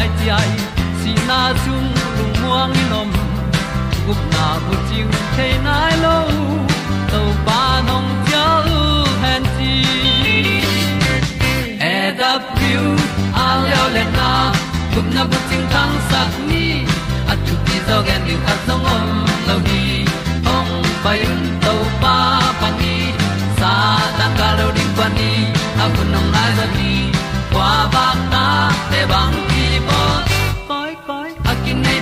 ai ti ai. Si na chung lu muang ni nom gup na bu chiu the nai lo to pa nong pia u han ti e da piu a leo le na. Gup na bu chiu tang sat ni. At tu ti zo gen ni khat song om lo ni ong pai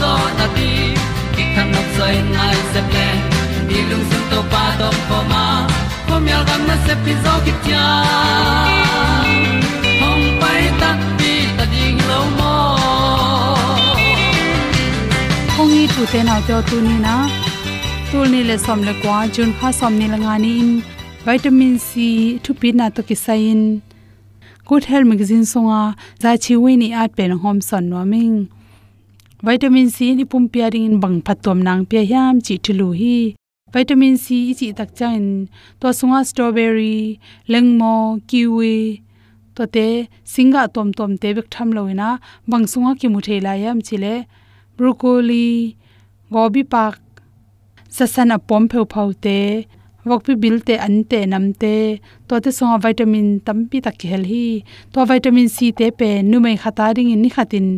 zo na ti ki kan nok sai nai se ple ni lung sun to pa to pa ma. Ko myal gam na se pi zo ki tia hom pai ta ti ta ding lo mo kong i tu te na te tu ni na tu ni le som le kwa jun kha som ni la nga ni in. Vitamin c, thu pi na to ki sai in. Good health magazine songa za à, chi we at pen hom son no ming vitamin c ni pum pia ring in bang phatom nang pia hiam chi thilu hi. Vitamin c i chi tak chain to sunga strawberry, lengmo, kiwi. To te singa tom tom te bek tham loina bang sunga ki mu thela yam chile broccoli, gobi pak, sasana pom pheu phau te wokpi bil te an te nam te. To te songa vitamin tampi tak hel hi. To vitamin c te pe nu mai khata ring in ni khatin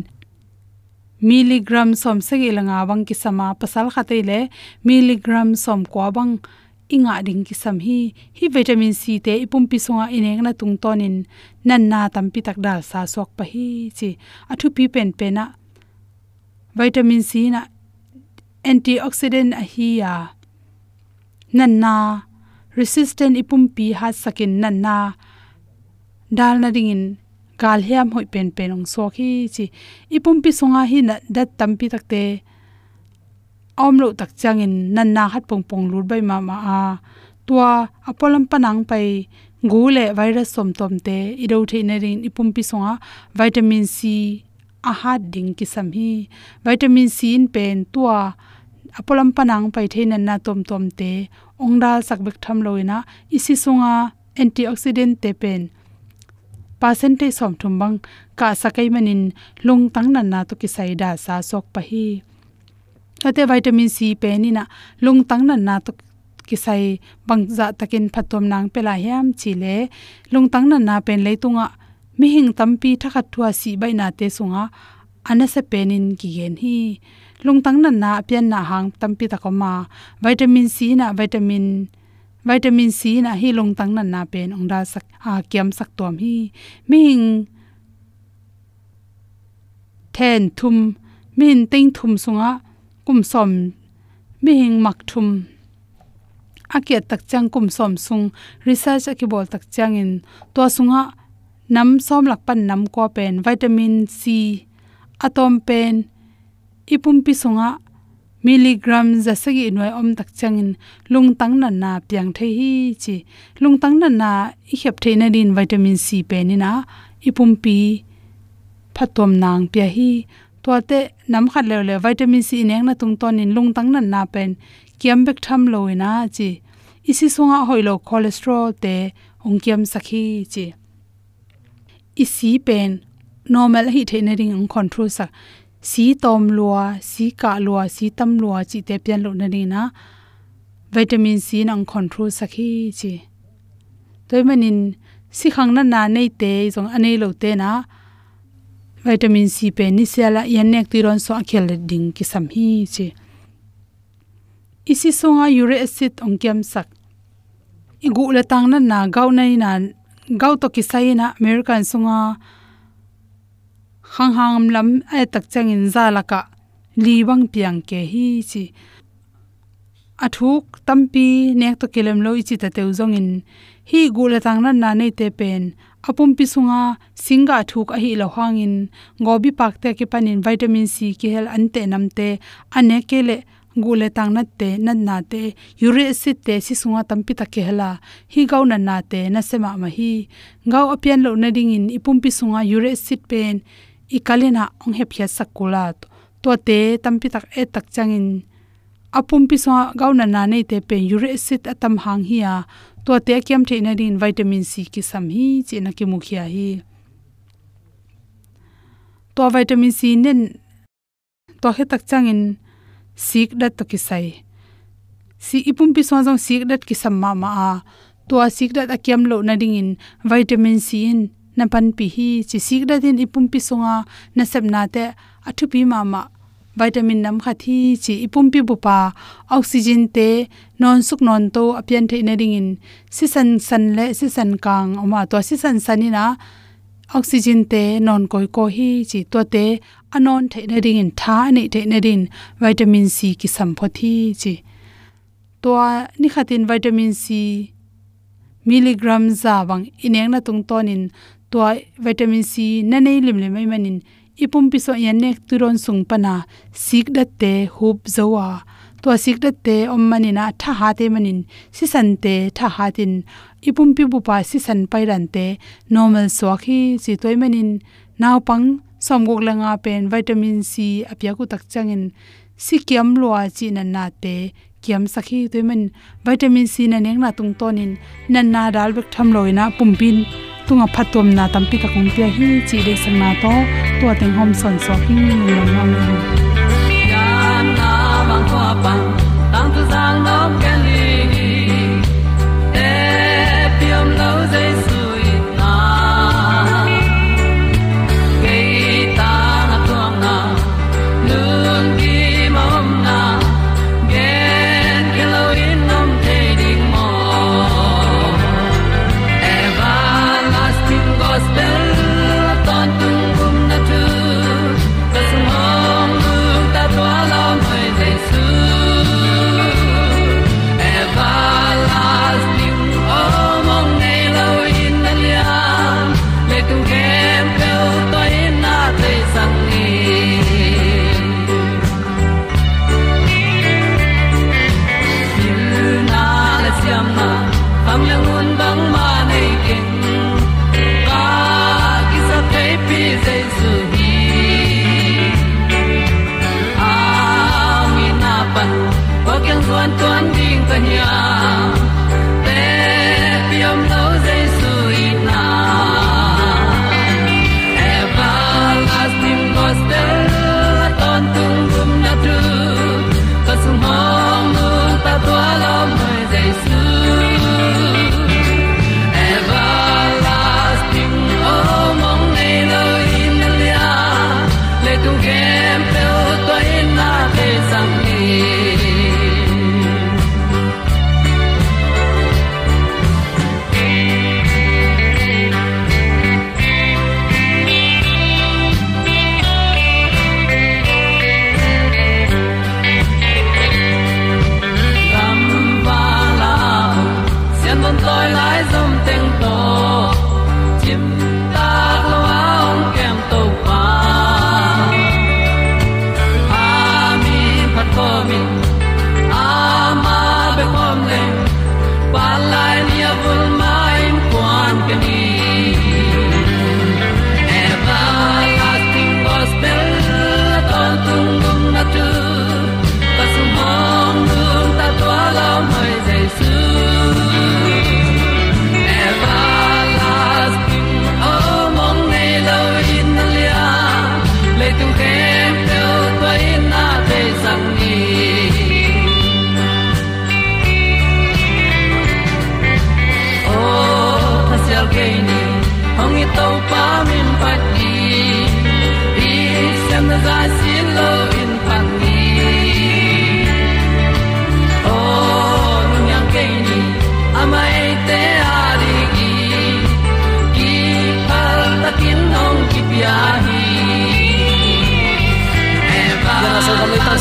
milligram som sagi langa bang ki sama pasal khate le milligram som ko bang inga ding ki sam hi hi vitamin c te ipum pi songa ineng na tung tonin, nan na tampi tak dal sa sok pa hi chi. Athu pi pen pe na vitamin c na antioxidant a hi ya. Nan na resistant ipum pi ha sakin nan na dal na ding in kal hiam hoi pen pen ong so khi chi ipum pi songa hi na dat tampi takte om lo tak changin nan na hat pong pong lut bai ma ma a tua apolam panang pai gule virus som tom te ido the na rin ipum pi songa vitamin c a hat ding ki sam hi vitamin c in pen tua apolam panang pai thein na tom tom te ongdal sakbek tham loina isi songa antioxidant te pen percentage som thum bang ka sakai manin lung tang nan na to ki saida sa sok pa hi. Ate vitamin c pe ni na lung tang nan na to ki sai bang za takin phatom nang pela hiam chile lung tang nan na pen leitunga mi hing tampi thakhat thua si bai na te sunga anase penin ki gen hi. Lung tang nan na pian na hang tampi takoma vitamin c na vitamin vitamin c na hi long tang nan na pen ong da sak, a kiam sak tom hi. Ming ten thum min ting thum sunga, kum som, ming mak thum. Akia tak chang kum som sung, research ki bol tak chang in. To sunga, nam som lak pan nam ko pen, vitamin c, atom pen, ipum pi sunga milligram zasagi noi om tak changin. Lungtang na na piang the hi chi. Lungtang na na i khep the na din vitamin c pe ni na. Ipum pi phatom nang pya hi. To te nam khat le le vitamin c neng na tung ton in lungtang na na pen. Kiam bek tham loina chi. Isi songa hoilo cholesterol te ong kiam sakhi chi. Isi pen. Normal hi the na ring ong control sak si tom lua, si ka lua, si tam lua chi te pian lo na ni na, vitamin c nang control sakhi chi. Toy manin si khang na na nei te jong anei lo te na, vitamin c pe ni sela yan nek ti ron so akhel ding ki sam hi chi. Isi songa uric acid ong kem sak. Igu le tang na na, gau nai na, gau to ki sai na, american songa khang hang lam ai tak chang in za laka. Li wang piang ke hi chi. Athuk, tampi, nek to kelem lo ichi ta teu zong in. Hi gula tang na na nei te pen. Apum pi sunga, singa thuk a hi lo hangin gobi pak te ke panin vitamin c ki hel ante namte ane kele gule tang na te na na te. Uric acid te si sunga tampi ta ke hela. Hi gau na na te, na sema ma hi. Gau apian lo na ding in. Ipum pi sunga uric acid pen ikalena ong he phia sakula to te tampi tak e tak changin. Apum pi so gauna na nei te pe uric acid atam hang hi a to te kyam the na din vitamin c ki sam hi che na ki mukhia hi. To vitamin c nen. To he tak changin sik dat to ki sai si ipum pi so jong sik dat ki sam ma ma a. To sik dat akyam lo na ding in vitamin c in na pan pi hi chi sik da din ipum pi songa na sep na te athu pi ma ma vitamin nam kha thi chi ipum pi bu pa oxygen te non suk non to apian the na ring in si san san le si san kang, oma to si san sanina, oxygen te non koi ko hi chi to te, anon the na ring in tha ni the na rin vitamin c ki sam pho thi chi. To ni khatin vitamin c, milligram za wang ineng na tung tonin to vitamin c na nei lim le mai manin. Ipum pi so yan nek turon sung pana, sik da te hup zowa to sik da te om manina tha ha te manin si san te tha ha tin. Ipum pi bu pa si san pai ran te, normal so khi si toy manin. Naw pang, som gok langa pen vitamin c apya ku tak changin. Si kiam lua chi na na te, kiam sakhi toy man vitamin c na nek na tung tonin. Nan na dal bek tham loina pumpin tunga phatom na tampi ka kong pia hi chi de sang na to. To teng hom son so hi ni lo na ni. Ya na mang kwa pan, tang tu sang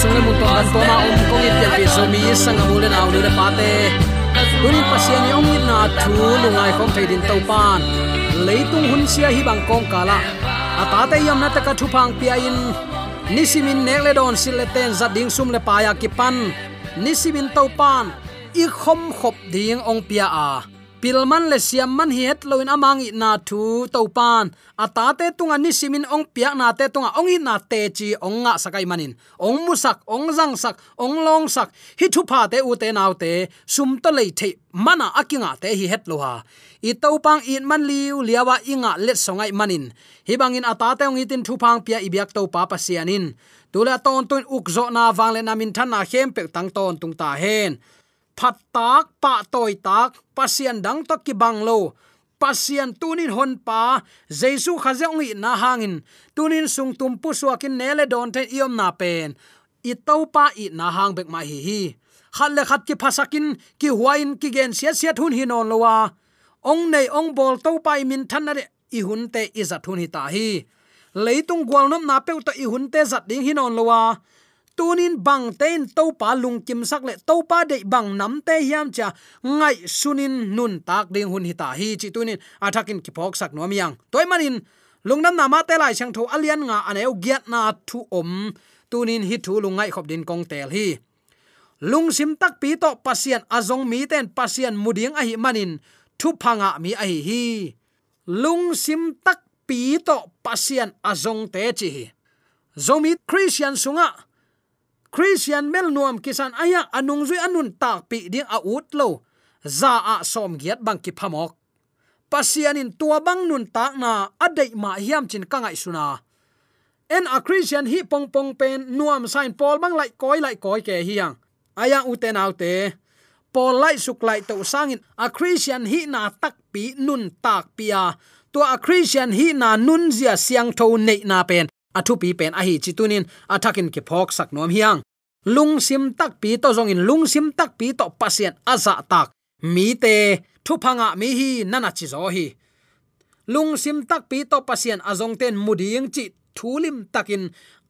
sung le mu to an to ma om kong it tel pi so mi sang amu le naw le pa te. Tunin pasian yong it na thu lungai khom thei din to pan. Leitung hun sia hi bang kong kala. Ata te yam na ta ka thu phang pia in. Nisimin nek le don sil le ten za ding sum le pa ya ki pan. Nisimin to pan. I khom khop ding ong pia a pilman le siam man hiet loin amang i na thu to pan ata te tunga ni simin ong piak na te tunga ong i na te chi ong nga sakai manin. Ong musak ong zang sak, ong long sak. Hi thu pha te u te nau te, sum to lei the mana akinga te hi het loha. I to pang in man liu, liawa inga let songai manin. Hi bangin ata te ong itin thu pang pia ibyak to pa pasianin tula ton tun ukzo na wang le namin than na hem pe tang ton tung ta hen phat tak pa toy tak pasian dang to ki banglo pasian tunin hon pa jesu khazeong i na hangin. Tunin sung tum pu suakin nele don te iom na pen i to pa i na hang bek ma hi hi. Khat le khat ki phasakin ki huain ki gen sia sia thun hi non lowa ong nei ong bol to pai min than na i hun te i za thun hi ta hi. Leitung gwal nom na pe to i hun te zat ding hi non lowa tunin bang ten to pa lung kim sak le to pa de bang nam te hiam cha ngai sunin nun tak ding hun hita hi chi tunin athakin ki phok sak nom yang. Toy manin lungnam na ma te lai chang tho alian nga aneu giat na thu om. Tunin hi thu lungai khop din kong tel hi. Lung sim tak pi to pasian azong mi ten pasian muding a hi manin, thu phanga mi a hi hi. Lung sim tak pi to pasian azong te chi hi. Zomi christian sunga christian mel nuam kisan aya anung zui anun tak pi ding a ut lo. Za a som giat bang ki phamok. Pasianin tua bang nun tak na adai ma hiam chin kangai suna. En a christian hi pong pong pen nuam sign Paul bang lai koi lai koi ke hiang. Aya uten autte Paul lai suk lai to sangin. A christian hi na tak pi nun tak pia. Tua a christian hi na nun zia siang tho nei na pen athu pi pen a hi chi athakin ke phok sak nom hiang. Lung sim tak pi to zong in lung sim tak pi to pasien aza tak. Mi te thu phanga mi hi nana chi zo hi. Lung sim tak pi to pasien azong ten muding chi thulim takin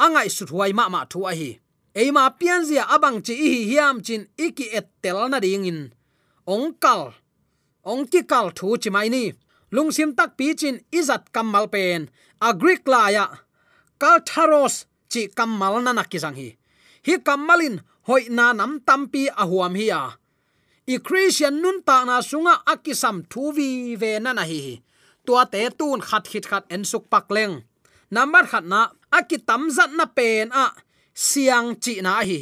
angai su thuai ma ma thu a hi. Eima pian zia abang chi hi hiam chin iki et tel na ding in. Ong kal, ong ki kal thu chi mai ni. Lung sim tak pi chin izat kamal pen. Agrik la ya kaltharos chi kammal na nakizang hi. Hi kammalin, hoi na nam tampi ahuam hi ya i christian nun ta na sunga akisam thuvi ve na na hi tua te tun khat khit khat en suk pak leng. Number khat na akitam zat na pen a siang chi na hi.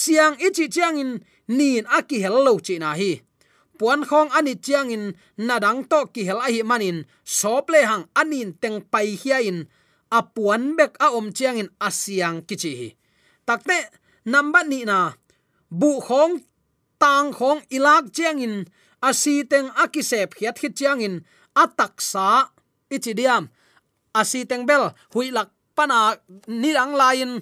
Siang ichi chiang in nin aki hello chi na hi. Puan khong ani chiang in nadang to ki hel a hi manin. Sople hang anin teng pai hia in apuan bek a om chiang in asiang kichi hi. Takte number ni na, bu khong, tang khong ilak chiang in asi teng akisep hiat hit chiang in ataksa ichi diam. Asi teng bel, hui lak pana nirang lain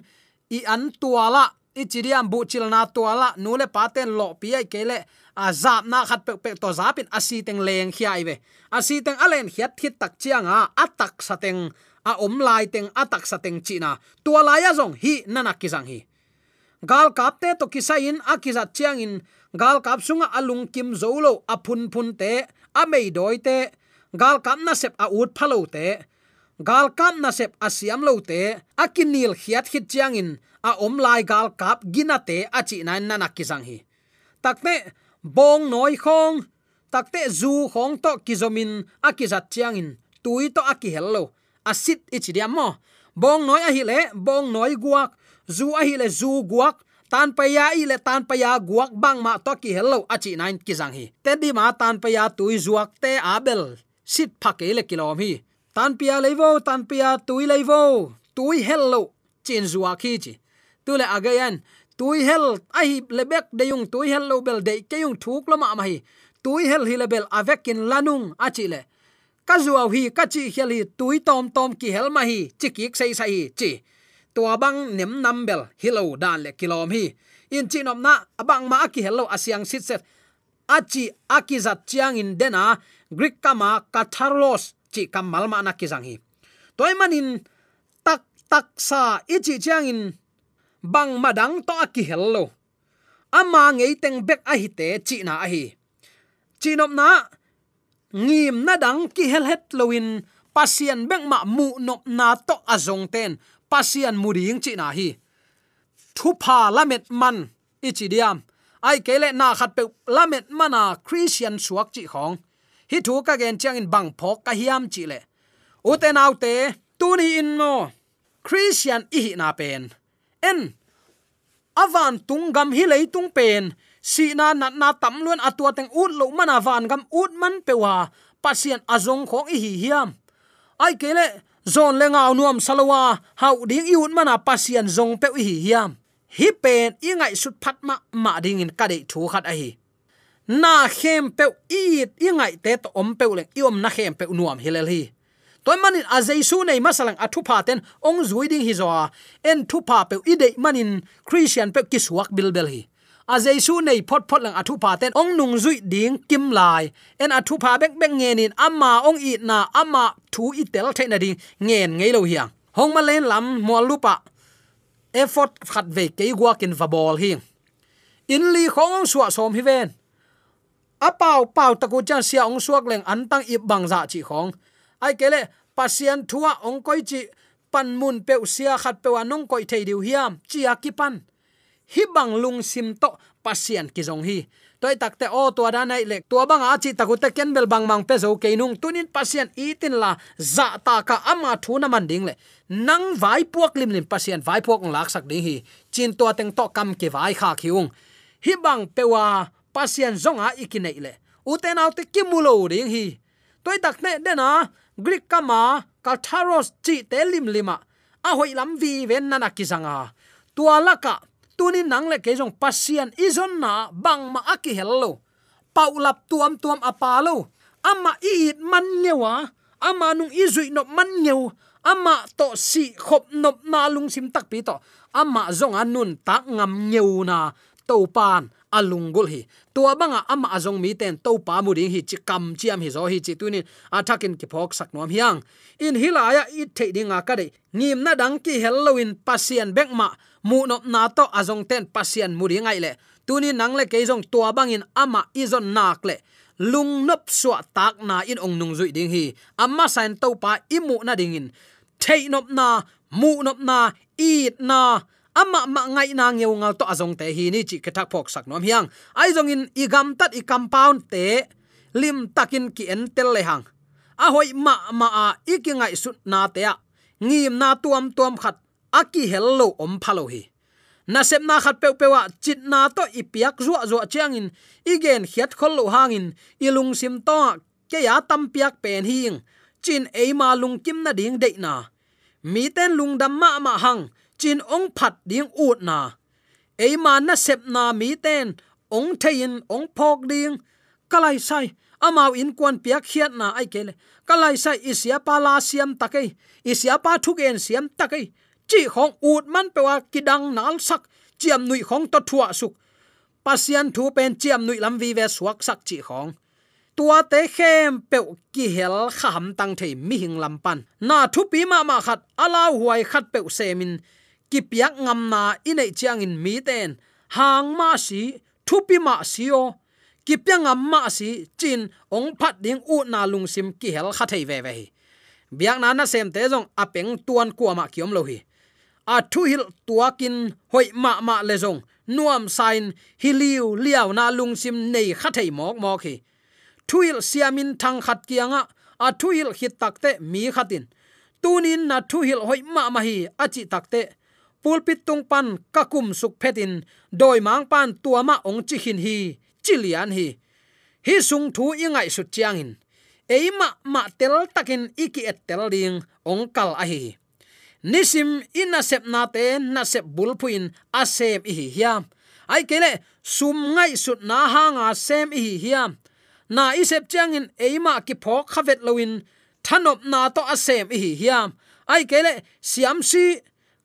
i an tuala ichi diam. Bu chilna tuala nule paten lo pi ai kele a zap na khat pe pe to zapin asi teng leng khiai ve. Asi teng alen hiat hit tak chiang a atak sateng a om lai teng atak sateng china tua lai a zong hi nana kizang hi. Gal kap te to kisain akizat chiang in. Gal kap sunga alung kim zolo a phun te, a mei doi te. Gal kap na sep a ut phalo te. Gal kap na sep asiam lo te akinil khiat hit chiang in. A om lai gal kap gina te, a chi na nana kizang hi. Takte bong noi khong. Takte zu khong to kizomin akizat chiang in. Tui to aki hello asit ichidiam mo. Bong noi a hi le, bong noi guak. Zu a hi le zu guak. Tan pa ya i le tan pa ya guak bang ma to ki hello achi nine ki jang hi. Te di ma tan pa ya tui zuak te abel sit phake le kilom hi. Tan pia levo tan pia tui levo tui hello chin zuak hi chi. Tu le agayan tui hel ai lebek de yung tui hel lo bel de ke yung thuk lo ma ma hi. Tui hel hi lebel avekin lanung achi le ka zuaw hi ka chi hiali tui tom tom ki hel ma hi chi ki sei sai hi chi tua bang nem nambel hilo dan le kilom hi in chi nom na abang ma ki hello asyang sit set achi akizat chiang in dena greek kama katharlos chi kamal ma na ki jang hi toy manin tak tak sa ichi chiang in bang madang to aki hello ama ngei teng bek a hi te chi na a hi chi nom na ngim na dang ki hel het loin pasian bek ma mu nop na to azong ten pasian muding chi na hi. Thu pha lamet man ichidiam ai kele na khat pe lamet mana christian suak chi khong. Hi thu ka gen chang in bang phok ka hiam chi le. Uten autte tu ni in no christian i na pen. En, avan tung gam hi lei tung pen si na na na tam luan atua teng ut lo mana van gam ut man pewa pasien azong khong hi hiam. Ai kele zon le ngau nuam salawa hau ding yun mana pasien zong pe hi hiam. Hi pen i ngai sut phat ma ma ding in ka de thu khat a hi. Na khem pe i i ngai te to om pe le, i om na khem pe nuam hilel hi. Toy manin a jaisu nei masalang athu pha ten ong zuiding hi zo en thu pha pe i de manin christian pe kiswak bilbel hi a jaisu nei phot phot lang athu pa ten. Ong nung zui ding kim lai. En athu pa bek bek nge nin. Ama ong i na ama thu i tel the na ding. Ngen ngei lo hiang hong ma len lam mo lupa effort khat ve ke gwa kin va bol hi. In li khong suwa som hi ven. A pau pau taku chan sia ong suak leng an tang ip bang za chi khong. Ai kele pasian thua ong koi chi pan mun pe sia khat pe wa nong koi thei diu hiam. Chia ki pan hi bang lung sim to pasian ki jong hi. Toy takte o to da nai lek. To bang a chi taku te ken bel bang mang pe zo ke nung. Tunin pasian itin la za ta ka ama thu na man ding le. Nang vai puak lim lim pasian vai puak lak sak ding hi. Chin to teng to kam ke vai kha khiung hi bang pe wa pasian zong a ikinai le. Uten autte kimulo ding hi. Toy takne dena greek kama kaltharos chi te lim lima a. Hoi lam vi ven nana kisanga tua laka tuni nang le ke jong pasian izon na bang ma aki hello paulap tuam tuam apalo ama iit man ngewa ama nung izui no man ngeu ama to si khop nop na lung sim tak pi to. Ama zong anun tak ngam ngeu na. To pan alungul hi. Tua banga ama azong mi ten to pa mu ding hi chi kam chiam hi zo hi chi tunin athakin ki phok sak nom hiang. In hilaya i the ding a ka de ngim na dang ki halloween pasian bek ma mu nop na to azong ten pasian muri ding lệ, le. Tunin nang le ke jong tua bangin ama izon nak le. Lung nop suwa tak na in ong nung zui ding hi. Amma sain to pa imu na dingin thei nop na mu nop na eat na. Ama ma ngai na ngeu ngal to azong te hi ni chi ketak phok sak nom hiang. Ai zong in igam tat i compound te lim takin ki en tel le hang. A hoi ma ma a ikingai sut na te a. Ngim na tuam tuam khat aki hello om phalo hi na sep na khat pe pewa chit na to ipiak zuwa zuwa chiangin. Igen khiat khol lo hangin. Ilung sim to ke ya tam piak pen hing chin e ma lung kim na ding de na. Mi ten lung dam ma ma hang. Chin ong phat ding ut na. E ma na sep na mi ten. Ong thein, ong phok ding. Kalai sai, amau in kwan piak khiat na ai kele. Kalai sai isia pa la siam takai. Isia pa thuken siam takai chi khong ut man pewa kidang nal sak chiam nui khong to thua suk pasian thu pen chiam nui lam vi ve suak sak chi khong tua te khem pe ki hel kham tang thei mi hing lam pan na thu pi ma ma khat ala à huai khat pe semin ki piak ngam na inei chiang in mi ten hang ma si thu pi ma si o ki piak ngam ma si chin ong phat ding u na lung sim ki hel kha thei ve ve biak na na sem te jong apeng à tuan kuama kiom lo hi a thu hil tuakin hoi ma ma le jong nuam sain hiliu liao na lung sim nei kha thei mok mok hi. Thuil siamin thang khat kianga a thuil hit takte mi khatin tunin na thuil hoi ma ma hi achi takte pulpit tung pan kakum suk phetin doi mang pan tuama ong chi hin hi chilian hi. Hi sung thu ingai su chiang in eima ma tel takin iki et tel ding ong kal a hi nisim ina sep na te, na sep bulpuin asem hi hiam ai kele sum ngai sut na hanga sem hi hiam na isep changin eima ki phok khavet loin thanop na to asem hi hiam ai kele siam si,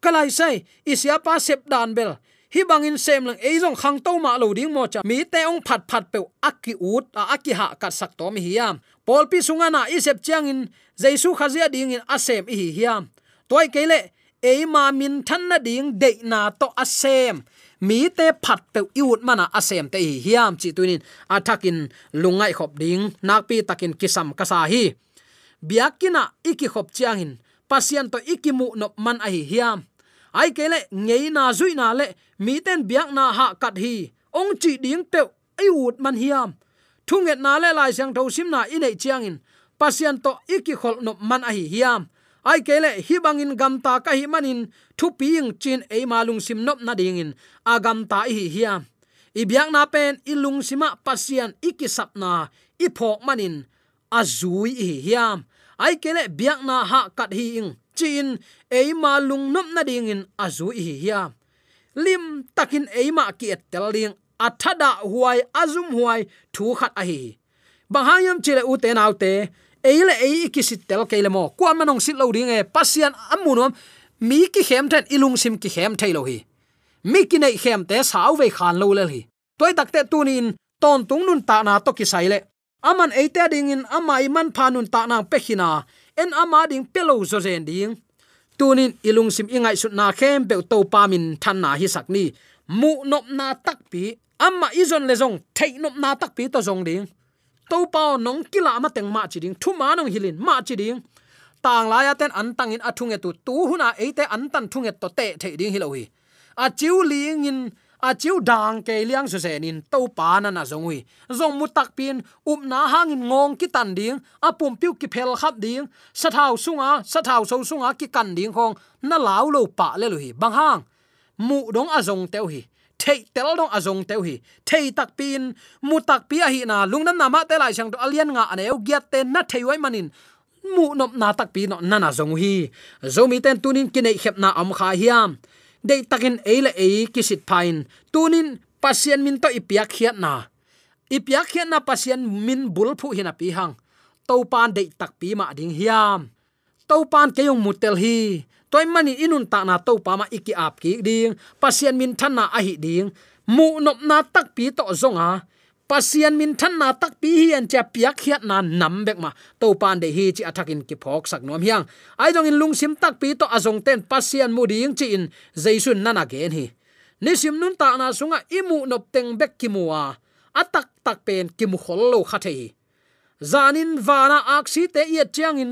kalai sai isia pa sep dan bel. Hi bangin sem lang ei jong khang to ma lo ding mo cha. Mi te ong phat phat pe akki ut, a akki ha ka sak to mi hiam pol pi sunga na isep changin jaisu khazia ding in asem hi hiam toy kele eima min than na ding de na to asem mi te phat pe iut mana asem te hi hiam chi tunin athakin lungai khop ding nak pi takin kisam kasa hi biakina iki khop chiangin pasien to ikimu no man a hi hiam. Ai kele ngei na zui na le mi ten biak na ha kat hi ong chi ding pe iut man hiam. Thunget na le lai sang tho sim na inei chiangin pasien to iki khol no man a hi hiam ai kele hi bangin gam ta ka hi manin thu piing chin e malung sim nop na ding in. Agam ta hi hiam i biak na pen ilung sima pasian iki sap na, i phok manin azui hi hiam ai kele biak na ha kat hi ing chin e malung nop na ding in. Azui hi hiam lim takin e ma ki tel ding. Athada huai azum huai, thu khat a hi. Bahayam chile u te nau te eile ei kisit tel keile mo. Kwa manong sit lo ding e. Pasian amunom. Mi ki khem then ilung sim ki khem thailo hi. Mi ki nei khem te sau ve khan lo le hi. Toy takte tunin ton tung nun ta na to ki saile aman eite ding in amai man phanun ta na pekhina en ama ding pelo zo zen ding. Tunin ilung sim ingai sut na khem pe to pa min than na hi sắc ni. Mu nop na tak pi. Amma izon le zong, thei nop na tak pi to zong ding to pao nong kila ma teng ma chi ding thu ma nong hilin ma chi ding tang la ya ten an tang in athung e tu tu huna e te an tan thung e to te the ding hilohi. A chiu ling in a chiu dang ke liang su se nin to pa na na zong wi. Zong mu tak pin, up na hang in ngong ki tan ding a pum piu ki phel khap ding. Sa thau sunga sa thau so sunga ki kan ding khong na lau lo pa le lo hi bang hang. Mu dong a zong teu hi thei tel dong azong à teu hi thei tak pin mu tak pi a hi na lungnam na ma te lai sang to alian nga aneu giat te na thei wai manin mu nop na tak pi no na na zong hi zomi ten tunin kinai khep na am kha hiam. De takin eile e kisit pain tunin pasien min to ipiak khiat na ipiak khiat na pasien min bul phu hina pi hang. To pan de tak pi ma ding hiam. To pan keyong mutel hi toy mani inun ta na to pa ma iki ap ki ding. Pasien min than na a hi ding. Mu nop na tak pi to zonga pasian min than na tak pi hi an cha piak hiat na nam bek ma. To pan de hi chi athakin ki phok sak nom hiang. Ai dong in lung sim tak pi to azong ten pasian mu ding chi in jaisun nana gen hi. Ni sim nun ta na sunga imu nop teng bek ki muwa atak tak pen ki mu khol lo khathei zanin vana aksi te yet chiang in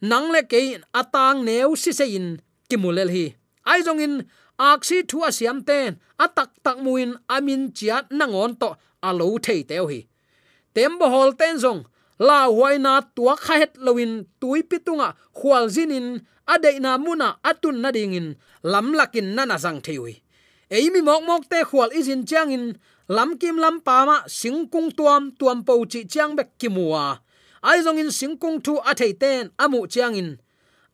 nang le ke atang neu si se in kimulel hi. Ai jong in aksi thu asiam ten atak tak muin amin chiat nangon to alo thei teo hi. Tembo hol ten jong la huaina tua kha het lowin tui pitunga khwal zinin ade na muna atun na dingin lam lakin nana sang thewi eimi mok mok te khwal izin changin lam kim lam pa ma singkung tuam tuam po chi chang bek kimua ai zong in singkung thu a thei ten amu changin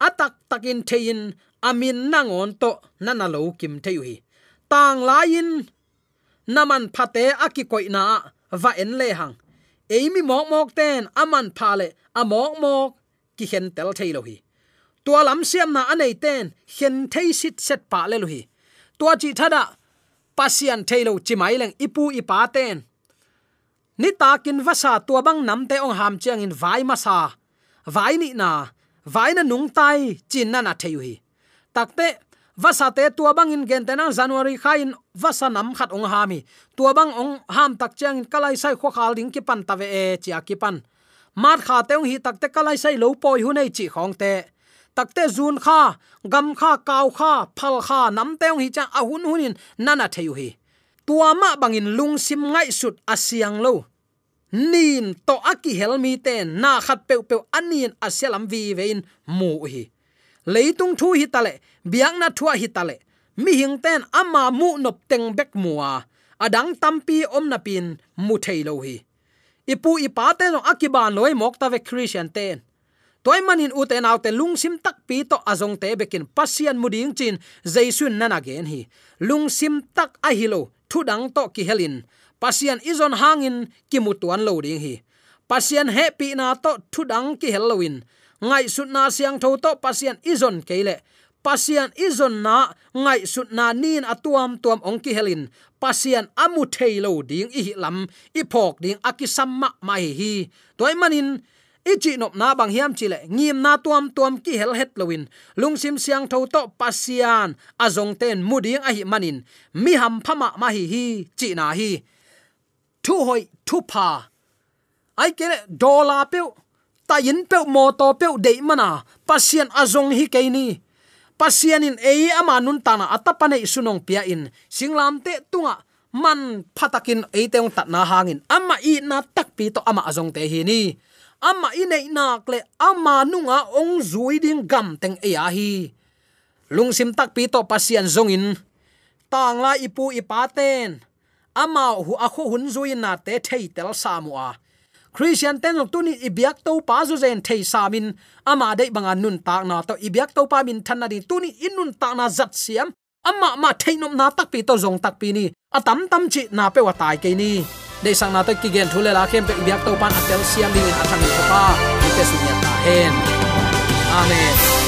atak takin thein amin nangon to nana lo kim thei tang lain naman phate aki koina va en le hang. Eimi mok mok ten aman phale amok mok ki hen tel thei lo hi. Tua lam siam na anei ten, hen thei sit set pa le lo hi. Tua chi thada pasian thailo chi mai leng ipu ipa ten ni takin vasa tua bang nam te ong ham chiang in vai ma sa. Vai ni na, vai na nung tai, chin na na theu hi. Takte vasa te tua bang in gen tenang january khain vasa nam khat ong hami tua bang ong ham tak in kalai sai kho khal ding ki pan ta ve e chia ki pan mat kha teung hi takte kalai sai lo poi hu nei chi khong te. Takte zun kha, gam kha, kaw kha, phal kha, nam teung hi cha ahun hunin nana theu hi tua ma bangin lung sim ngai sut asiang lo. Nin to aki helmi te na khat pe pe anin aselam vi vein mu hi. Leitung thu hi tale, biang na thua hi tale. Mi hing ten ama mu nop teng bek muwa adang tampi om na pin mu thei lo hi. Ipu ipa te no akiban loi mok ta ve christian ten toy manin u te naw te lungsim tak pi to azong te bekin pasian muding chin jaisun nana gen hi. Lungsim tak a hilo thu to ki helin. Pasian izon hangin ki mutuan lo ding hi. Pasian happy na to thu đắng ki halloween ngai sut na siang tho to pasian izon keile pasian izon na, ngai sut na nin atuam tuam ong ki helin. Pasian amu thailo ding i lam. I phok ding akisamma mai hi. Toy manin ichi nop na bang hiam chile ngim na tuam tuam ki hel het lowin lungsim siang tho to pasian azong ten muding a hi manin. Mi ham phama ma hi hi chi na hi. Thu hoi, thu pa ai ke dola pe ta yin pe mo to pe de mana pasian azong hi ke ni. Pasian in e ama nun tana atapane sunong pia in. Singlam te tunga man phatakin e teung tat na hangin ama i na tak pi to ama azong te hi ni ama inei nak le, ama nunga ong zui ding gam teng e a hi. Lungsim tak pi to pasian zongin. Tang la ipu ipaten ama hu akho hun zui na te thei tel samua christian ten lok tuni ibyak to pa zo zen thei samin ama dei banga nun tak na to ibyak to pa min than na di tuni inun tak na zat siam. Ama ma thei nom na tak pi to zong tak pi ni. Atam tam chi na pe wa tai ke ni de sang na to ki gen thule la khem pe ibyak to pan atel siam ding athang ni pa ki te su ta hen amen.